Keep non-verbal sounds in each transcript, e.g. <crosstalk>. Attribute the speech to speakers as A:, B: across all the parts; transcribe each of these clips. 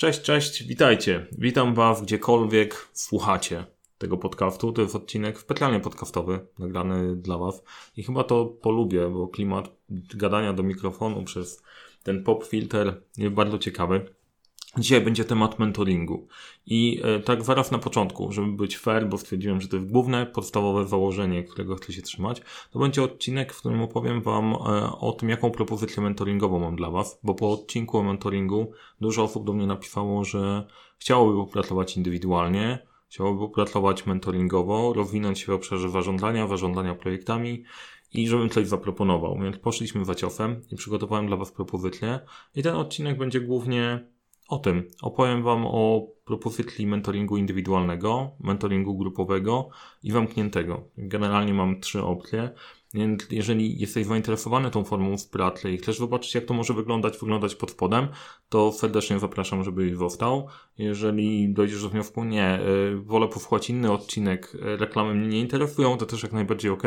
A: Cześć, cześć, witajcie. Witam Was gdziekolwiek słuchacie tego podcastu. To jest odcinek specjalnie podcastowy, nagrany dla Was. I chyba to polubię, bo klimat gadania do mikrofonu przez ten pop filter jest bardzo ciekawy. Dzisiaj będzie temat mentoringu. I e, tak zaraz na początku, żeby być fair, bo stwierdziłem, że to jest główne, podstawowe założenie, którego chcę się trzymać, to będzie odcinek, w którym opowiem Wam e, o tym, jaką propozycję mentoringową mam dla Was, bo po odcinku o mentoringu dużo osób do mnie napisało, że chciałoby popracować indywidualnie, chciałoby popracować mentoringowo, rozwinąć się w obszarze zarządzania, zarządzania projektami, i żebym coś zaproponował. Więc poszliśmy waciofem i przygotowałem dla Was propozycję. I ten odcinek będzie głównie o tym. Opowiem Wam o propozycji mentoringu indywidualnego, mentoringu grupowego i zamkniętego. Generalnie mam trzy opcje. Więc jeżeli jesteś zainteresowany tą formą pracy i chcesz zobaczyć, jak to może wyglądać, wyglądać pod spodem, to serdecznie zapraszam, żebyś został. Jeżeli dojdziesz do wniosku, nie, y, wolę posłuchać inny odcinek, y, reklamy mnie nie interesują, to też jak najbardziej ok.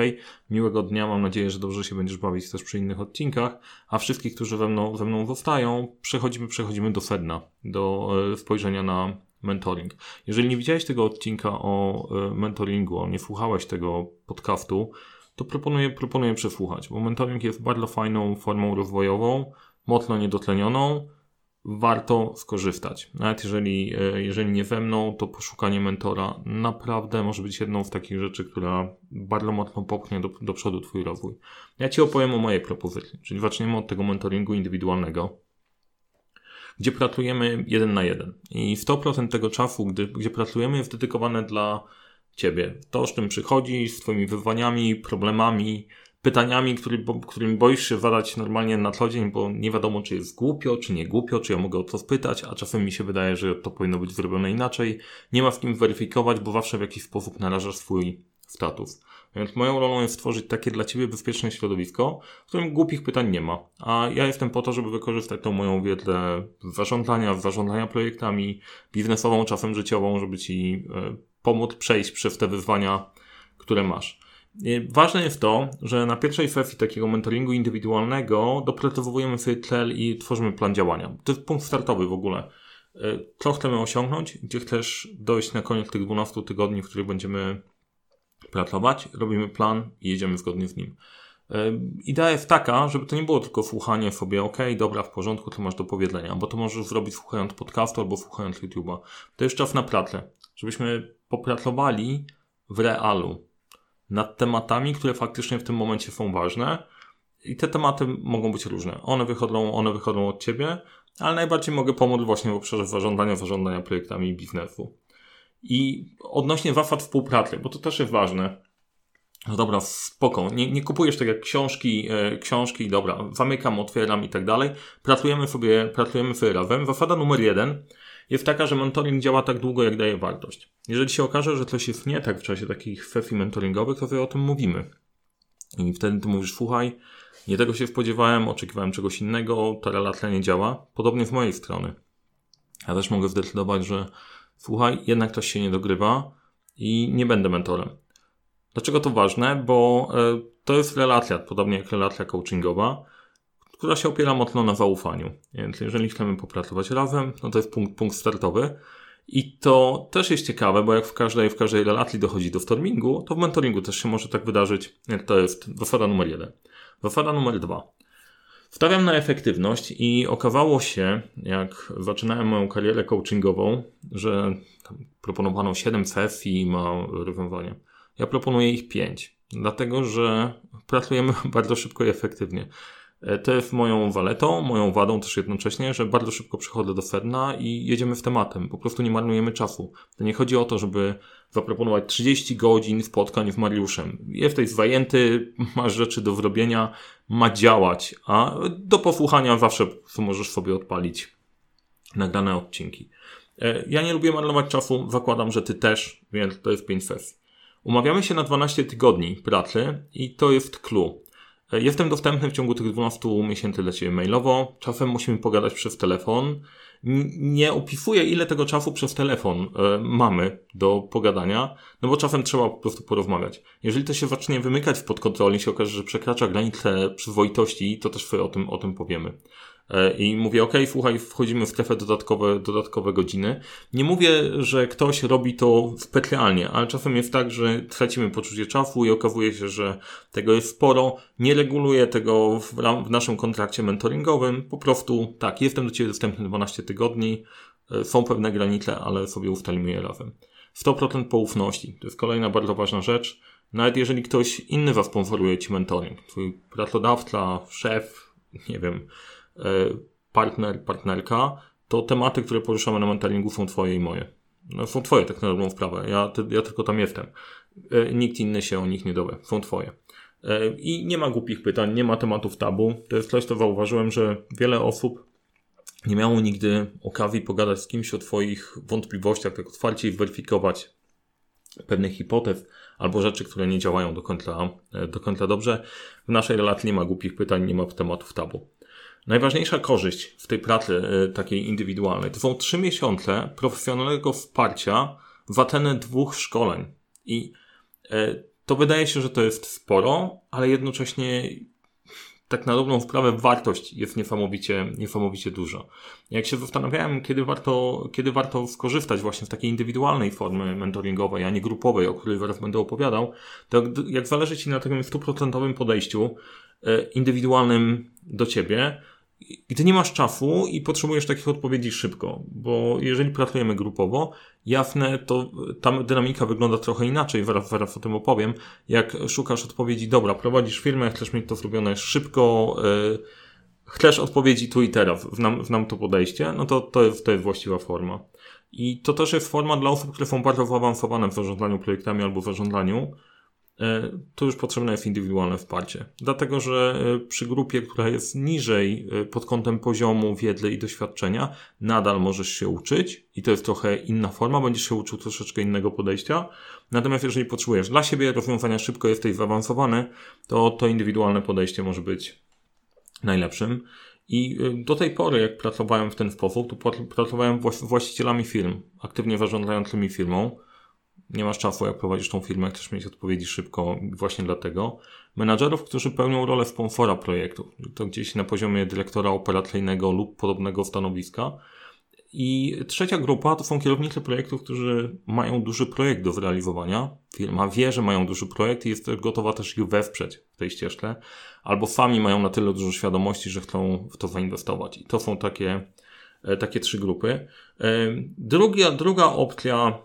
A: Miłego dnia, mam nadzieję, że dobrze się będziesz bawić też przy innych odcinkach. A wszystkich, którzy ze mną, ze mną zostają, przechodzimy, przechodzimy do sedna, do y, spojrzenia na mentoring. Jeżeli nie widziałeś tego odcinka o mentoringu, nie słuchałeś tego podcastu, to proponuję, proponuję przesłuchać, bo mentoring jest bardzo fajną formą rozwojową, mocno niedotlenioną, warto skorzystać. Nawet jeżeli, e, jeżeli nie we mną, to poszukanie mentora naprawdę może być jedną z takich rzeczy, która bardzo mocno popchnie do, do przodu Twój rozwój. Ja Ci opowiem o mojej propozycji, czyli zaczniemy od tego mentoringu indywidualnego, gdzie pracujemy jeden na jeden. I 100% tego czasu, gdy, gdzie pracujemy, jest dedykowane dla ciebie. To, z czym przychodzisz, z twoimi wyzwaniami, problemami, pytaniami, który, którym boisz się zadać normalnie na co dzień, bo nie wiadomo, czy jest głupio, czy nie głupio, czy ja mogę o to spytać, a czasem mi się wydaje, że to powinno być zrobione inaczej. Nie ma w kim weryfikować, bo zawsze w jakiś sposób narażasz swój status. Więc moją rolą jest stworzyć takie dla Ciebie bezpieczne środowisko, w którym głupich pytań nie ma. A ja jestem po to, żeby wykorzystać tą moją wiedzę zarządzania, zarządzania projektami, biznesową, czasem życiową, żeby Ci e, pomóc przejść przez te wyzwania, które masz. Ważne jest to, że na pierwszej sesji takiego mentoringu indywidualnego doprecyzowujemy sobie cel i tworzymy plan działania. To jest punkt startowy w ogóle. Co chcemy osiągnąć, gdzie chcesz dojść na koniec tych 12 tygodni, w których będziemy pracować, robimy plan i jedziemy zgodnie z nim. Idea jest taka, żeby to nie było tylko słuchanie sobie, ok, dobra, w porządku, to masz do powiedzenia, bo to możesz zrobić słuchając podcastu albo słuchając YouTube'a. To jest czas na pracę, żebyśmy popracowali w realu nad tematami, które faktycznie w tym momencie są ważne. I te tematy mogą być różne. One wychodzą, one wychodzą od ciebie, ale najbardziej mogę pomóc właśnie w obszarze zarządzania, zarządzania projektami biznesu. I odnośnie zasad współpracy, bo to też jest ważne. No dobra, spoko. Nie, nie kupujesz tak jak książki, e, książki, dobra, zamykam, otwieram i tak dalej. Pracujemy sobie, pracujemy sobie razem. Zasada numer jeden jest taka, że mentoring działa tak długo, jak daje wartość. Jeżeli się okaże, że coś jest nie tak w czasie takich sesji mentoringowych, to sobie o tym mówimy. I wtedy ty mówisz, słuchaj, nie tego się spodziewałem, oczekiwałem czegoś innego, ta relacja nie działa. Podobnie z mojej strony. Ja też mogę zdecydować, że słuchaj, jednak coś się nie dogrywa i nie będę mentorem. Dlaczego to ważne? Bo y, to jest relacja, podobnie jak relacja coachingowa która się opiera mocno na zaufaniu. Więc jeżeli chcemy popracować razem, no to jest punkt, punkt startowy. I to też jest ciekawe, bo jak w każdej, w każdej relacji dochodzi do stormingu, to w mentoringu też się może tak wydarzyć. To jest zasada numer jeden. Zasada numer dwa. Stawiam na efektywność i okazało się, jak zaczynałem moją karierę coachingową, że proponowano 7 sesji ma rozwiązanie. Ja proponuję ich 5, dlatego że pracujemy <laughs> bardzo szybko i efektywnie. E, to jest moją waletą, moją wadą też jednocześnie, że bardzo szybko przychodzę do sedna i jedziemy w tematem. Po prostu nie marnujemy czasu. To nie chodzi o to, żeby zaproponować 30 godzin spotkań w Mariuszem. Jesteś zajęty, <laughs> masz rzeczy do zrobienia, ma działać, a do posłuchania zawsze możesz sobie odpalić nagrane odcinki. E, ja nie lubię marnować czasu, zakładam, że ty też, więc to jest 5 sesji. Umawiamy się na 12 tygodni pracy i to jest clue. Jestem dostępny w ciągu tych 12 miesięcy dla Ciebie mailowo. Czasem musimy pogadać przez telefon. Nie opisuję, ile tego czasu przez telefon e, mamy do pogadania, no bo czasem trzeba po prostu porozmawiać. Jeżeli to się zacznie wymykać w podkontroli, się okaże, że przekracza granice przyzwoitości, to też sobie o tym, o tym powiemy. E, i mówię, ok, słuchaj, wchodzimy w strefę dodatkowe, dodatkowe godziny. Nie mówię, że ktoś robi to specjalnie, ale czasem jest tak, że tracimy poczucie czasu i okazuje się, że tego jest sporo. Nie reguluję tego w, w naszym kontrakcie mentoringowym. Po prostu tak, jestem do Ciebie dostępny 12 tygodni. E, są pewne granice, ale sobie ustalimy je razem. 100% poufności. To jest kolejna bardzo ważna rzecz. Nawet jeżeli ktoś inny Was sponsoruje Ci mentoring, Twój pracodawca, szef, nie wiem, partner, partnerka, to tematy, które poruszamy na mentoringu są Twoje i moje. No, są Twoje, tak na dobrą sprawę. Ja, ty, ja tylko tam jestem. E, nikt inny się o nich nie dowie. Są Twoje. I nie ma głupich pytań, nie ma tematów tabu. To jest coś, co zauważyłem, że wiele osób nie miało nigdy okazji pogadać z kimś o Twoich wątpliwościach, tak otwarcie i weryfikować pewnych hipotez albo rzeczy, które nie działają do końca, do końca dobrze. W naszej relacji nie ma głupich pytań, nie ma tematów tabu. Najważniejsza korzyść w tej pracy e, takiej indywidualnej to są trzy miesiące profesjonalnego wsparcia w atenę dwóch szkoleń. I e, to wydaje się, że to jest sporo, ale jednocześnie tak na dobrą sprawę wartość jest niesamowicie, niesamowicie duża. Jak się zastanawiałem, kiedy warto, kiedy warto skorzystać właśnie z takiej indywidualnej formy mentoringowej, a nie grupowej, o której zaraz będę opowiadał, to jak zależy Ci na takim stuprocentowym podejściu, e, indywidualnym do Ciebie, gdy nie masz czasu i potrzebujesz takich odpowiedzi szybko, bo jeżeli pracujemy grupowo, jasne, to tam dynamika wygląda trochę inaczej, zaraz, zaraz o tym opowiem. Jak szukasz odpowiedzi, dobra, prowadzisz firmę, chcesz mieć to zrobione szybko, yy, chcesz odpowiedzi tu i teraz, znam, znam to podejście, no to, to, jest, to jest właściwa forma. I to też jest forma dla osób, które są bardzo zaawansowane w zarządzaniu projektami albo w zarządzaniu, to już potrzebne jest indywidualne wsparcie. Dlatego, że e, przy grupie, która jest niżej e, pod kątem poziomu wiedzy i doświadczenia, nadal możesz się uczyć i to jest trochę inna forma, będziesz się uczył troszeczkę innego podejścia. Natomiast jeżeli potrzebujesz dla siebie rozwiązania szybko, jesteś zaawansowany, to to indywidualne podejście może być najlepszym. I do tej pory, jak pracowałem w ten sposób, to pracowałem właścicielami firm, aktywnie zarządzającymi firmą nie masz czasu, jak prowadzisz tą firmę, chcesz mieć odpowiedzi szybko, właśnie dlatego. Menadżerów, którzy pełnią rolę sponsora projektu, to gdzieś na poziomie dyrektora operacyjnego lub podobnego stanowiska. I trzecia grupa to są kierownicy projektów, którzy mają duży projekt do zrealizowania. Firma wie, że mają duży projekt i jest gotowa też ich wesprzeć w tej ścieżce, albo sami mają na tyle dużo świadomości, że chcą w to zainwestować. I to są takie, e, takie trzy grupy. E, druga, druga opcja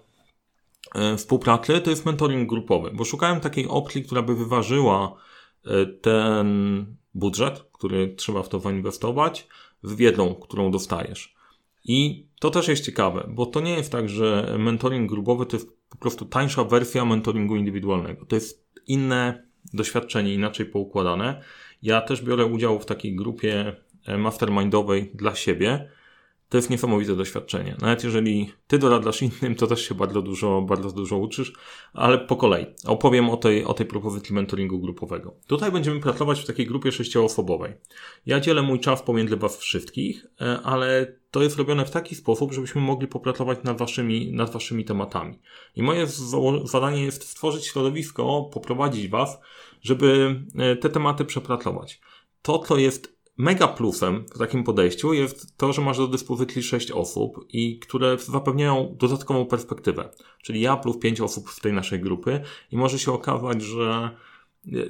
A: współpracy, to jest mentoring grupowy, bo szukałem takiej opcji, która by wyważyła e, ten budżet, który trzeba w to zainwestować, z wiedzą, którą dostajesz. I to też jest ciekawe, bo to nie jest tak, że mentoring grupowy to jest po prostu tańsza wersja mentoringu indywidualnego. To jest inne doświadczenie, inaczej poukładane. Ja też biorę udział w takiej grupie e, mastermindowej dla siebie, to jest niesamowite doświadczenie. Nawet jeżeli ty doradzasz innym, to też się bardzo dużo, bardzo dużo uczysz, ale po kolei. Opowiem o tej, o tej propozycji mentoringu grupowego. Tutaj będziemy pracować w takiej grupie sześcioosobowej. Ja dzielę mój czas pomiędzy was wszystkich, e, ale to jest robione w taki sposób, żebyśmy mogli popracować nad waszymi, nad waszymi tematami. I moje zadanie jest stworzyć środowisko, poprowadzić was, żeby e, te tematy przepracować. To, co jest Mega plusem w takim podejściu jest to, że masz do dyspozycji 6 osób i które zapewniają dodatkową perspektywę. Czyli ja plus 5 osób z tej naszej grupy i może się okazać, że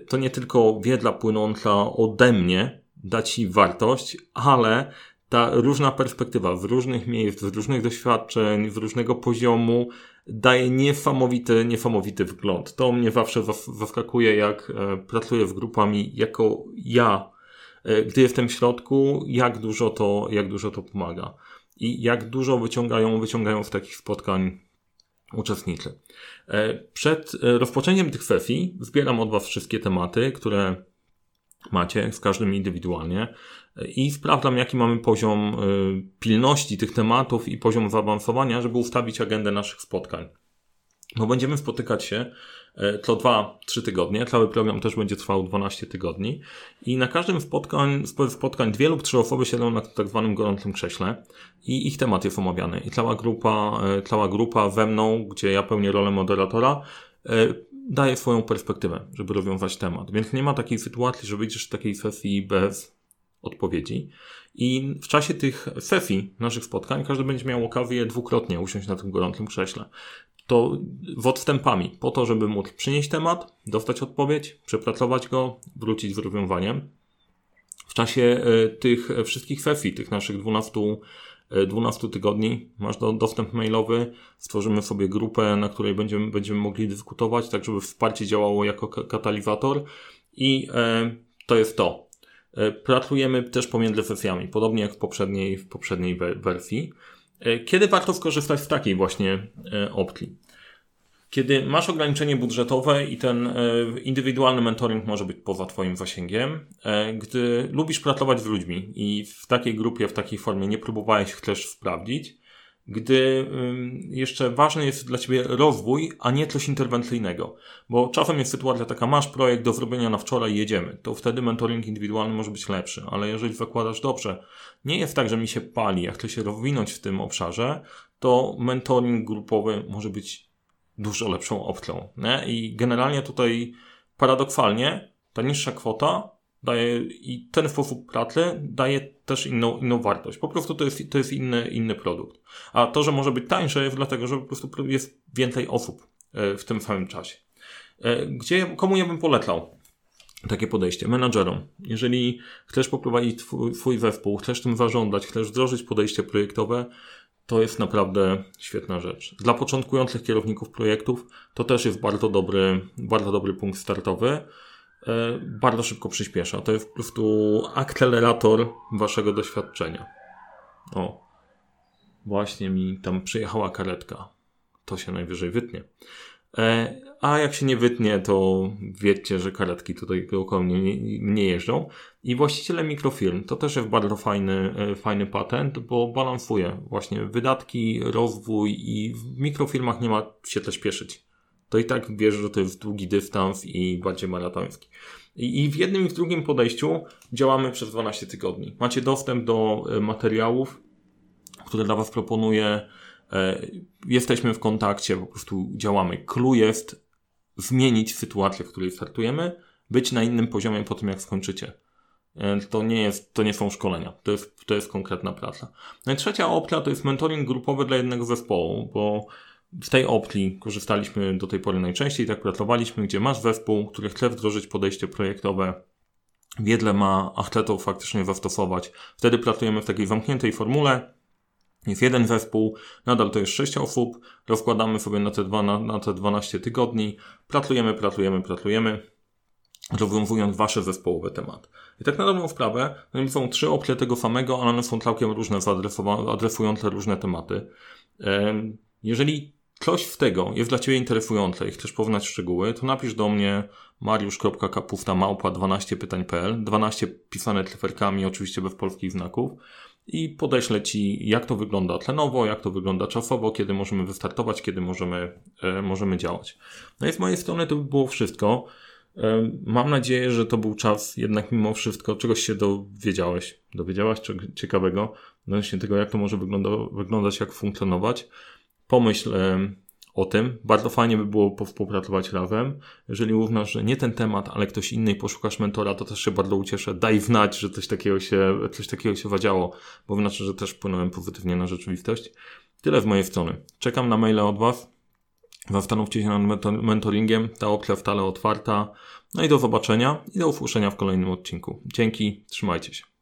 A: to nie tylko wiedza płynąca ode mnie da Ci wartość, ale ta różna perspektywa z różnych miejsc, z różnych doświadczeń, z różnego poziomu daje niesamowity, niesamowity wgląd. To mnie zawsze zaskakuje, jak e, pracuję z grupami jako ja gdy jestem w środku, jak dużo to, jak dużo to pomaga i jak dużo wyciągają, wyciągają w takich spotkań uczestnicy. E, przed e, rozpoczęciem tych sesji zbieram od Was wszystkie tematy, które macie, z każdym indywidualnie i sprawdzam, jaki mamy poziom pilności tych tematów i poziom zaawansowania, żeby ustawić agendę naszych spotkań. Bo będziemy spotykać się E, co 2-3 tygodnie. Cały program też będzie trwał 12 tygodni. I na każdym spotkań, spotkań dwie lub trzy osoby siedzą na tak zwanym gorącym krześle i ich temat jest omawiany. I cała grupa, e, cała grupa we mną, gdzie ja pełnię rolę moderatora, e, daje swoją perspektywę, żeby rozwiązać temat. Więc nie ma takiej sytuacji, że wyjdziesz z takiej sesji bez odpowiedzi. I w czasie tych fefi, naszych spotkań, każdy będzie miał okazję dwukrotnie usiąść na tym gorącym krześle. To w odstępami, po to, żeby móc przynieść temat, dostać odpowiedź, przepracować go, wrócić z rozwiązaniem. W czasie e, tych wszystkich fefi, tych naszych 12 12 tygodni masz do, dostęp mailowy, stworzymy sobie grupę, na której będziemy, będziemy mogli dyskutować, tak żeby wsparcie działało jako katalizator i e, to jest to. E, pracujemy też pomiędzy sesjami, podobnie jak w poprzedniej, w poprzedniej wersji. E, kiedy warto skorzystać z takiej właśnie e, opcji? Kiedy masz ograniczenie budżetowe i ten e, indywidualny mentoring może być poza Twoim zasięgiem, gdy lubisz pracować z ludźmi i w takiej grupie, w takiej formie nie próbowałeś też sprawdzić, gdy jeszcze ważny jest dla Ciebie rozwój, a nie coś interwencyjnego. Bo czasem jest sytuacja taka, masz projekt do zrobienia na wczoraj, jedziemy. To wtedy mentoring indywidualny może być lepszy. Ale jeżeli zakładasz dobrze, nie jest tak, że mi się pali, jak chcę się rozwinąć w tym obszarze, to mentoring grupowy może być dużo lepszą opcją. Nie? I generalnie tutaj paradoksalnie ta niższa kwota daje i ten sposób pracy daje też inną, inną wartość. Po prostu to jest, to jest inny, inny produkt. A to, że może być tańsze jest dlatego, że po prostu jest więcej osób e, w tym samym czasie. E, gdzie, komu ja bym polecał takie podejście? Menadżerom. Jeżeli chcesz poprowadzić twój, twój zespół, chcesz tym zarządzać, chcesz wdrożyć podejście projektowe, to jest naprawdę świetna rzecz. Dla początkujących kierowników projektów to też jest bardzo dobry, bardzo dobry punkt startowy. E, bardzo szybko przyspiesza. To jest po prostu akcelerator waszego doświadczenia. O, właśnie mi tam przyjechała karetka. To się najwyżej wytnie. E, a jak się nie wytnie, to wiecie, że karetki tutaj dookoła mnie nie jeżdżą. I właściciele mikrofirm to też jest bardzo fajny, e, fajny patent, bo balansuje właśnie wydatki, rozwój i w mikrofirmach nie ma się też spieszyć. To i tak wiesz, że to jest długi dystans i bardziej maratoński. I, I w jednym i w drugim podejściu działamy przez 12 tygodni. Macie dostęp do e, materiałów, które dla Was proponuję E, jesteśmy w kontakcie, po prostu działamy. Clue jest zmienić sytuację, w której startujemy, być na innym poziomie po tym, jak skończycie. E, to nie, jest, to nie są szkolenia, to jest, to jest konkretna praca. No i trzecia opcja to jest mentoring grupowy dla jednego zespołu, bo z tej opcji korzystaliśmy do tej pory najczęściej, tak pracowaliśmy, gdzie masz zespół, który chce wdrożyć podejście projektowe, wiedle ma, a chce to faktycznie zastosować. Wtedy pracujemy w takiej zamkniętej formule, jest jeden zespół, nadal to jest 6 osób, rozkładamy sobie na te, dwa, na, na te 12 tygodni, pracujemy, pracujemy, pracujemy, rozwiązując wasze zespołowe tematy. I tak na dobrą sprawę, no są trzy opcje tego samego, ale one są całkiem różne, adresujące różne tematy. Jeżeli coś z tego jest dla Ciebie interesujące i chcesz poznać szczegóły, to napisz do mnie mariusz.kapusta małpa 12pytań.pl 12 pisane cyferkami, oczywiście bez polskich znaków i podeślę Ci, jak to wygląda tlenowo, jak to wygląda czasowo, kiedy możemy wystartować, kiedy możemy, e, możemy działać. No i z mojej strony to by było wszystko. E, mam nadzieję, że to był czas jednak mimo wszystko, czegoś się dowiedziałeś, dowiedziałaś czegoś ciekawego odnośnie tego, jak to może wygląda, wyglądać, jak funkcjonować. Pomyśl, e, o tym. Bardzo fajnie by było współpracować razem. Jeżeli uznasz, że nie ten temat, ale ktoś inny i poszukasz mentora, to też się bardzo ucieszę. Daj znać, że coś takiego się, coś takiego się wadziało, bo znaczy, że też wpłynąłem pozytywnie na rzeczywistość. Tyle z mojej strony. Czekam na maile od Was. Zastanówcie się nad mentoringiem. Ta opcja wcale otwarta. No i do zobaczenia i do usłyszenia w kolejnym odcinku. Dzięki, trzymajcie się.